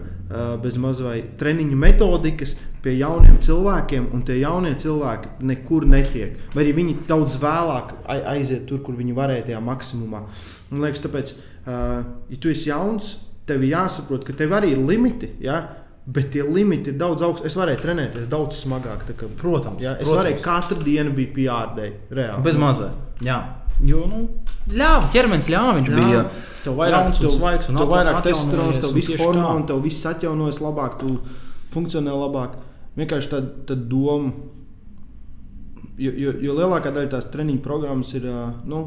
bez mazliet treniņu metodikas pie jauniem cilvēkiem, un tie jaunie cilvēki nekur netiek. Vai arī viņi daudz vēlāk ai- aiziet tur, kur viņi varēja tajā maksimumā. Man liekas, tāpēc, ja tu esi jauns, tev jāsaprot, ka tev arī ir limiti. Ja? Bet tie limiti ir daudz augstāki. Es varēju trenēties daudz smagāk. Kā, Protams, ja? Es protams. varēju katru dienu būt pjārdēji. Reāli. Bez mazā. Jā, jo nu, ļāva, ķermenis ļāva. Viņš Jā. bija Tev vairāk, svaigs un tev vairāk testosterona, tev viss tā. tev viss atjaunojas labāk, tu funkcionē labāk. Vienkārši tāda tā doma. Jo, jo, jo lielākā daļa tās treniņu programmas ir nu,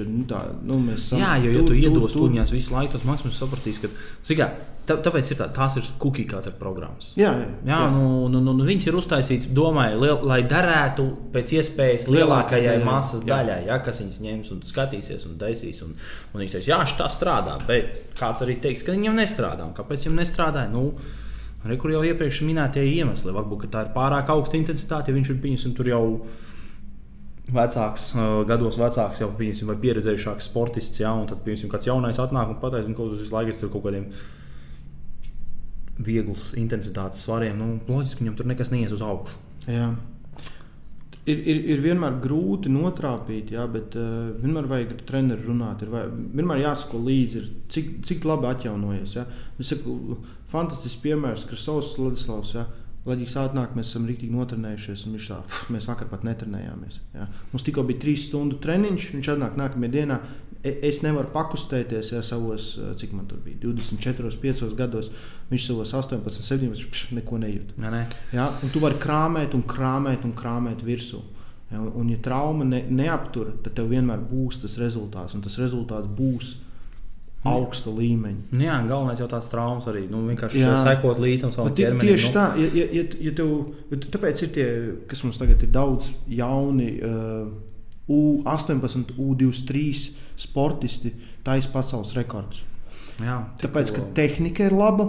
ir, Nu, tā, nu, mēs esam Jā, jo, ja tu tur, iedos tuņās visu laiku, tas maksimums sapratīs, ka zikā, tā, tāpēc ir tā, tās ir cutter programmas. Jā, jā, Jā, jā. Nu, nu, nu, nu, viņas ir uztaisītas, domāju, liel, lai derētu pēc iespējas lielākajai Lielākajai, masas jā. daļai, ja, kas viņas ņems un skatīsies un taisīs. Un, un viņš teiks, jā, tas strādā, bet kāds arī teiks, ka viņam nestrādā. Un kāpēc viņam nestrādā? Nu, Re, kur jau iepriekš minētie iemesli. Varbūt tā ir pārāk augsta intensitāte, ja viņš ir pieņemts tur jau vecāks, gados vecāks, jau pieņemsim, vai pieredzējušāks sportists. Ja, un tad, pieņemsim, kāds jaunais atnāk un pateiks, ka visu laiku tur kaut kādiem vieglas intensitātes svariem. Nu, loģiski, viņam tur nekas neies uz augšu. Jā. Ir, ir, ir vienmēr grūti notrāpīt, jā, bet uh, vienmēr vajag ar treneru runāt. Ir vai, vienmēr jāsako līdzi, ir, cik, cik labi atjaunojies. Jā. Es saku, fantastisks piemērs, ka savs Ladislavs. Jā. Latvijas atnāk, mēs esam rīktīgi notrenējušies, un viņš tā, "Pf, mēs vakar pat netrenējāmies. Jā. Mums tikko bija trīs stundu treniņš, viņš atnāk nākamajā dienā. E- Es nevaru pakustēties, ja savos, eh, cik man tur bija, 24, 5 gados. Viņš savos 18, 17, pš, neko nejūt. Ja, ne? Ja? Un tu vari krāpēt, un krāpēt, un krāpēt virsū. Ja? Un, un, ja trauma ne, neaptur, tad tev vienmēr būs tas rezultāts. Un tas rezultāts būs augsta līmeņa. Nu, jā, galvenais jau tāds traumas arī. Nu, vienkārši Jā. sekot līdzi tam savam ķermenim. tieši nu. tā, ja, ja, ja, ja tev, bet tāpēc ir tie, kas mums tagad ir daudz jauni. Uh, U18, U23 sportisti taisa pasaules rekordus. Jā, Tāpēc, ka tehnika ir laba,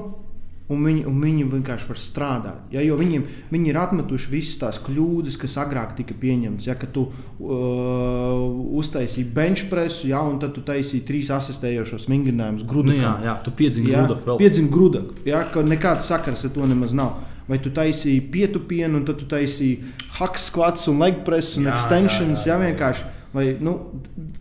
un viņi, un viņi vienkārši var strādāt. Ja, viņiem, viņi ir atmetuši visas tās kļūdas, kas agrāk tika pieņemtas. Ja, tu uh, uztaisīji bench pressu, ja, un tad tu taisīji trīs asistējošos vingrinājumus grūti. Nu, jā, jā, tu piedzini Jā, grūdu. piedzini grūdu. Ja, ka nekāds sakars ar to nemaz nav. Vai tu taisīji pietupienu, un tad tu taisīji haks, skvats un leg press un Jā, extensions. jā, jā, Jā, jā. vienkārši. Vai, nu,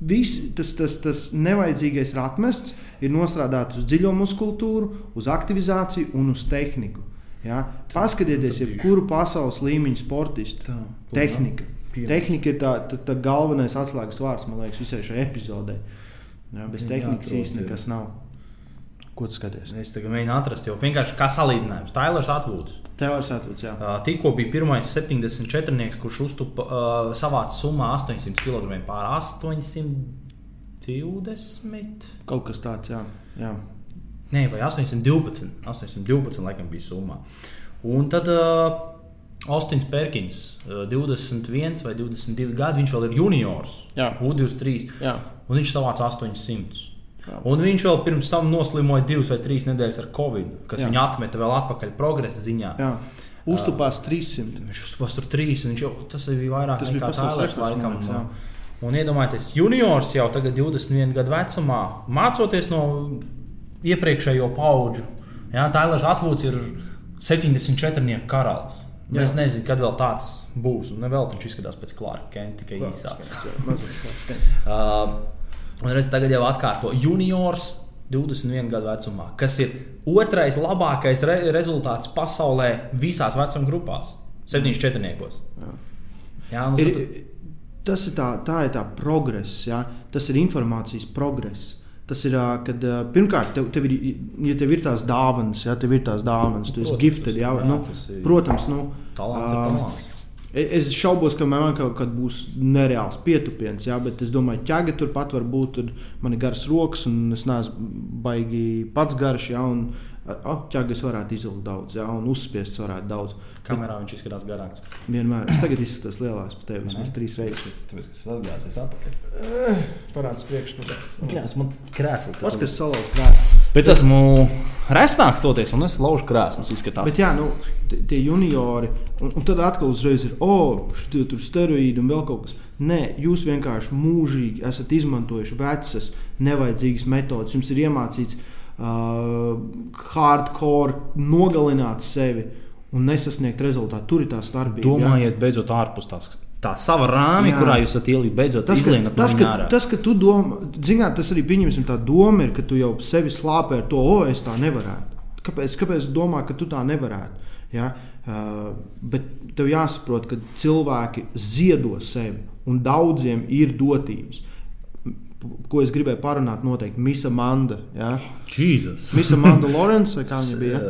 viss tas, tas, tas nevajadzīgais ir atmests, ir nostrādāt uz dziļo muskultūru, uz aktivizāciju un uz tehniku. Ja? Paskatieties, jebkuru pasaules līmeņa sportistu. Tā, Tehnika. Piemērs. Tehnika ir tā, tā, tā galvenais atslēgas vārds, man liekas, visai šai epizodē. Ja, bez tehnikas īstenībā nekas nav. Ko tu skaties? Es tagad mēģinu atrast, jau vienkārši kā salīdzinājums. Tailers atvūds. Teorijas atvots, jā. Uh, Tikko bija pirmais 74, kurš uztupa uh, savāca summā 800 kg pār 820. Kaut kas tāds, jā. jā. Nē, vai 812. 812 laikam bija summa. Un tad uh, Austins Perkins, uh, 21 vai 22 gadi, viņš vēl ir juniors. Jā. U23. jā. Un viņš savāca 800. Un viņš vēl pirms tam noslimoja divas vai trīs nedēļas ar covid, kas Jā. viņu atmeta vēl atpakaļ progresa ziņā. jā. Uztupās 300. Viņš uztupās tur trīs, un viņš jau tas bija vairāk Tas nekā man laikam. liekas, Un, un iedomājieties, juniors jau tagad 21 gadu vecumā, mācoties no iepriekšējo paudžu. Jā, Tailers Atvūds ir 74 karalis. Jā. Es nezinu, kad vēl tāds būs. Un vēl viņš izskatās pēc Clarka Kenta, tikai īsāks. (laughs) Un redz, tagad jau atkārto juniors 21 gadu vecumā, kas ir otrais labākais re rezultāts pasaulē visās vecuma grupās - 74. Jā. Nu, Ir, tad, tas ir tā, tā ir tā progress, jā. tas ir informācijas progress. Tas ir, kad pirmkārt, tev, tev ir, ja tev ir tās dāvanas, ja tev ir tās dāvanas, tu esi gifted. Jā, jā, nu, protams, nu, talants ir talants. Es šaubos, ka man kaut kad būs nereāls pietupiens, jā, bet es domāju, ka ķēga turpat var būt. Man ir garas rokas, un es neesmu baigi pats garš. Jā, un oh, ķēgas varētu izvilkt daudz, jā, un uzspiests varētu daudz. Kamerā viņš izskatās garāks. Vienmēr. Es tagad izskatos lielāks par tevi vismaz trīs reizes. Tas tas atgādās atpakaļ. Parāds priekšstats. Krēsls man krēsls. Paskatās, salauz krāsas. Pēc esmu resnāks toties, un es laužu krēslus izskatās. Bet jā, nu, tie juniori, un, un tad atkal uzreiz ir, oh, šitie tur steroīdi un vēl kaut kas. Nē, jūs vienkārši mūžīgi esat izmantojuši vecas, nevajadzīgas metodes. Jums ir iemācīts uh, hardcore nogalināt sevi un nesasniegt rezultātu. Tur ir tā starpība. Domājiet, beidzot ārpus tās. Tā sava rāmja, kurā jūs esat ielikt, beidzot Tas, ka, tas, ka, ārā. tas, ka tu domā, zināt, tas arī pieņemsim, tā doma ir, ka tu jau sevi slāpē ar to, o, es tā nevarētu. Kāpēc, kāpēc domā, ka tu tā nevarētu? Ja? Uh, bet tev jāsaprot, ka cilvēki ziedo sevi, un daudziem ir dotības. Ko es gribēju parunāt, noteikti Misa Manda. Ja? Jēzus. Misa Manda Lorence, (laughs) kā viņa bija?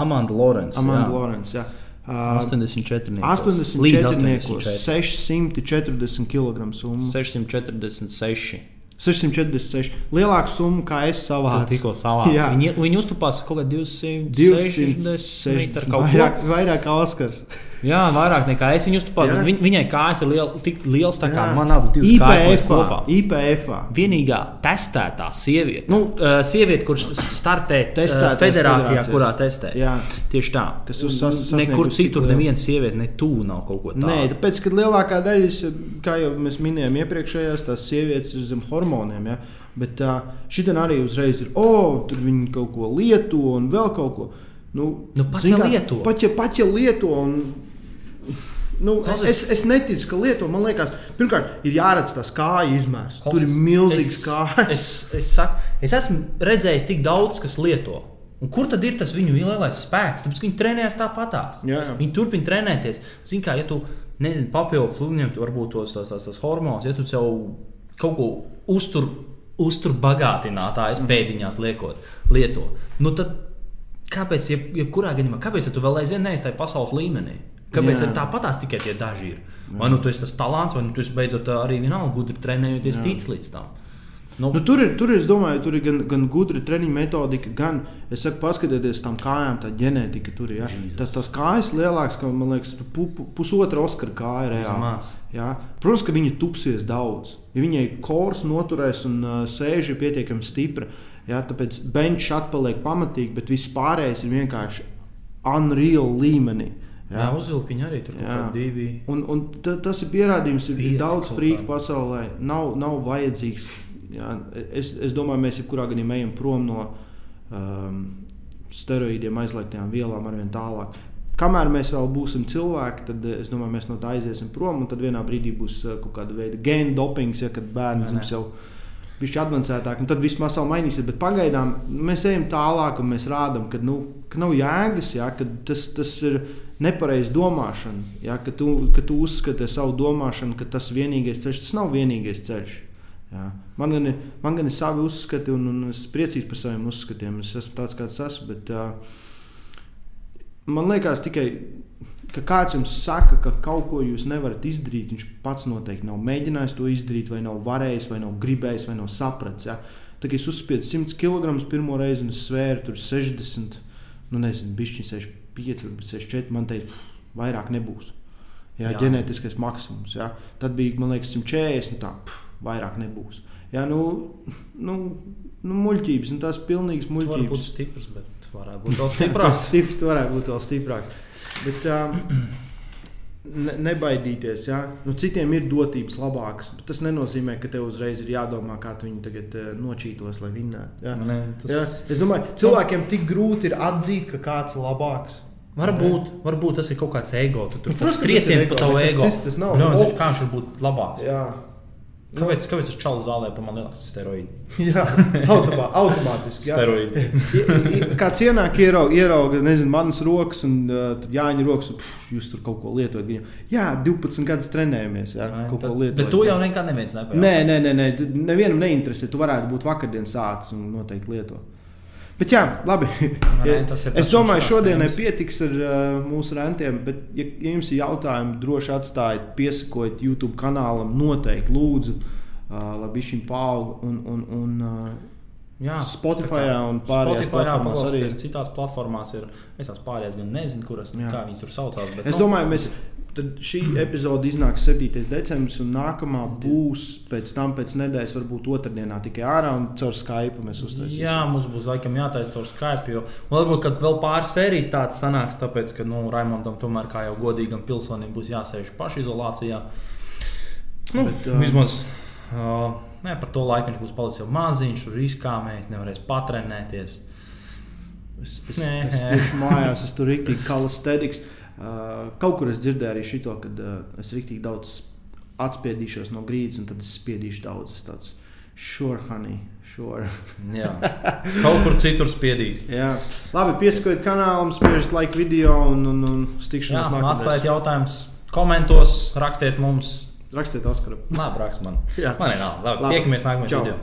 Amanda Lorence. Amanda jā. Lorence. Ja? Uh, 84. 84, 84. 640 kg summa. 646. 646. Lielāka summa, kā es savācu. tikko savāca. Jā. Viņi, viņi uztupās kaut kā 260 260. ar kaut ko. Vairāk, vairāk Oskars. Jā, vairāk nekā es viņu bet Viņ, viņai kājas ir liel, tik liels, tā kā Jā. man abas divas kājas kopā. IPF. Vienīgā testētā sieviete, nu, uh, sieviete kurš startē uh, Testētās federācijā, kurā testē. Jā. Tieši tā. Kas uz sas- Nekur citur neviena sieviete ne tuvu nav kaut ko tādu. Nē, tāpēc, ka lielākā daļa, kā jau mēs minējām iepriekšējās, tās sievietes ir zem hormoniem. Ja? Bet šī arī uzreiz ir, oh, tur viņi kaut ko lieto un vēl kaut ko. Nu, Nu, pat ja lieto. Pat ja, pat ja lieto. Un, Nu, Klausies. es, es neticu, ka lieto. Man liekas, pirmkārt, ir jāredz tās kājas izmērs. Tur ir Klausies, milzīgs es- kājas. Es, es, saku, es esmu redzējis tik daudz, kas lieto. Un kur tad ir tas viņu lielais spēks? Tāpēc, viņi trenējas tāpatās. Jā, jā. Viņi turpina trenēties. Zini, kā ja tu nezini, papildus uzņemt varbūt tos tos, tos, tos hormonus, ja tu sev kaut ko uztur, uztur bagātinātājs Mhm. pēdiņās liekot, lieto. Nu, tad kāpēc, ja, ja kurā gadījumā, kāpēc ja tu vēl aizvien tajā pasaules līmenī? Kāpēc tāpatās tikai tie daži ir? Vai nu tas talants, vai nu esi beidzot arī vienalga gudri trenējoties, tic līdz tam. Nu, Nu, tur, ir, tur ir, es domāju, tur ir gan, gan gudra treniņa metodika, gan, es saku, paskatieties tam kājām, tā ģenētika tur ir. Ja? Tas, tas kājas lielāks, ka, man liekas, pu, pu, pusotra Oskara kāja reāli. Ja? Protams, ka viņa tupsies daudz. Ja viņai kors noturēs un uh, sēž ir pietiekami stipra, ja? tāpēc bench atpaliek pamatīgi, bet viss pārējais ir vienkārši unreal līmenī. Jā, jā uzvilkt viņi arī tur kaut kādi divi. Un, un tas ir pierādījums, ka ir daudz frīku pasaulē. Nav, nav vajadzīgs. Jā, es, es domāju, mēs jebkurā gadījumā ejam prom no um, steroīdiem, aizliegtajām vielām, arvien tālāk. Kamēr mēs vēl būsim cilvēki, tad es domāju, mēs no tā aiziesim prom. Tad vienā brīdī būs uh, kaut kāda veida gēnu dopings, ja, kad bērns jau ir avansētāk. Tad viss pasaule mainīsies. Bet pagaidām mēs ejam tālāk un mēs rādām, ka, nu, ka nav jēgas, ja, ka tas, tas ir nepareizu domāšanu, ja, ka, tu, ka tu uzskati savu domāšanu, ka tas ir vienīgais ceļš. Tas nav vienīgais ceļš. Ja. Man, gan ir, man gan ir savi uzskati, un, un es esmu priecīgs par saviem uzskatiem. Es esmu tāds, kāds esmu. Bet, uh, man liekas, tikai ka kāds jums saka, ka kaut ko jūs nevarat izdarīt, viņš pats noteikti nav mēģinājis to izdarīt, vai nav varējis, vai nav gribējis, vai nav sapratis. Ja. Tad es uzspiedu 100 kg pirmo reizi un es svēru tur 60, nu nezinu, bišķiņu 60. 5 vai 6, 4. Man teica, vairāk nebūs. Jā, jā. ģenētiskais maksimums. Jā. Tad bija, man liekas, 140, nu tā, pf, vairāk nebūs. Jā, nu, (laughs) nu, nu muļķības, nu tās pilnīgas muļķības. Tas var būt stiprs, bet varētu būt vēl stiprāks. (laughs) stiprs, varētu būt vēl stiprāks. Bet, um, ne, nebaidīties. Ja? Nu, citiem ir dotības labākas, bet tas nenozīmē, ka tev uzreiz ir jādomā, kā tu viņu tagad uh, nočītos, lai vinnētu. Ja? Ne, tas... ja? Es domāju, cilvēkiem tik grūti ir atzīt, ka kāds ir labāks. Varbūt, varbūt tas ir kaut kāds ego. Tu tur tas trieciens par tavu ego. Tas, tas nav. No, no, kā viņš var būt labāks? Jā. Kāpēc, kāpēc tas čalis zālē par man liekas steroīdi? (laughs) jā, automā, automātiski. Jā. Steroīdi. Kāds ienāk, ierauga, ierauga nezinu, manas rokas, un uh, Jāņa rokas, un pff, jūs tur kaut ko lietojat. Viņa, jā, 12 gadus trenējamies, jā, kaut ko lietojat. Bet to jau nekad neviens nepajautā. Nē, nē, nē, nē, nevienam neinteresē. Tu varētu būt vakardienas sācis un noteikti lietot. Bet, jā, labi. (laughs) Nē, es domāju, šodienai pietiks ar uh, mūsu rentiem. Bet, ja, ja jums ir jautājumi, droši atstājiet, piesakojiet YouTube kanālam. Noteikti lūdzu, uh, lai šim paaug. Un, un, un, uh, Jā, Spotify un pārējās Spotify, platformās jā, arī. Citās platformās ir. Es tās pārējās gan nezinu, kuras, kā viņas tur saucās. Bet, es nu, domāju, mēs Tad šī epizode iznāks 7. decembris, un nākamā būs pēc tam, pēc nedēļas, varbūt otrdienā tikai ārā un caur Skype mēs uztaisīsim. Jā, mums būs laikam jātaisa caur Skype, jo varbūt vēl pāris sērijas tāds sanāks, tāpēc, ka nu, Raimondam tomēr kā jau godīgam pilsonim būs jāsēž pašizolācijā. Nu, Bet, uh, vismaz uh, ne, par to laiku viņš būs palicis jau maziņš, tur izkāmējis, nevarēs patrenēties. Es, es, es, es mājās, es tur rīktīgi kalastēdiks. Uh, kaut kur es dzirdēju arī šo, ka uh, es rīktīgi daudz atspiedīšos no grīdas, un tad es spiedīšu daudz. Es tāds sure, honey, sure. Jā, kaut kur citur spiedīs. Jā, labi, piesakojiet kanālam, spiežat like video un, un, un tikšanās nākamajā. Atstājiet jautājumus komentos, rakstiet mums. Rakstiet Oskaram. Labi, rakst man. Jā. Man ir nav. Labi, labi. tiekamies nākamajā video.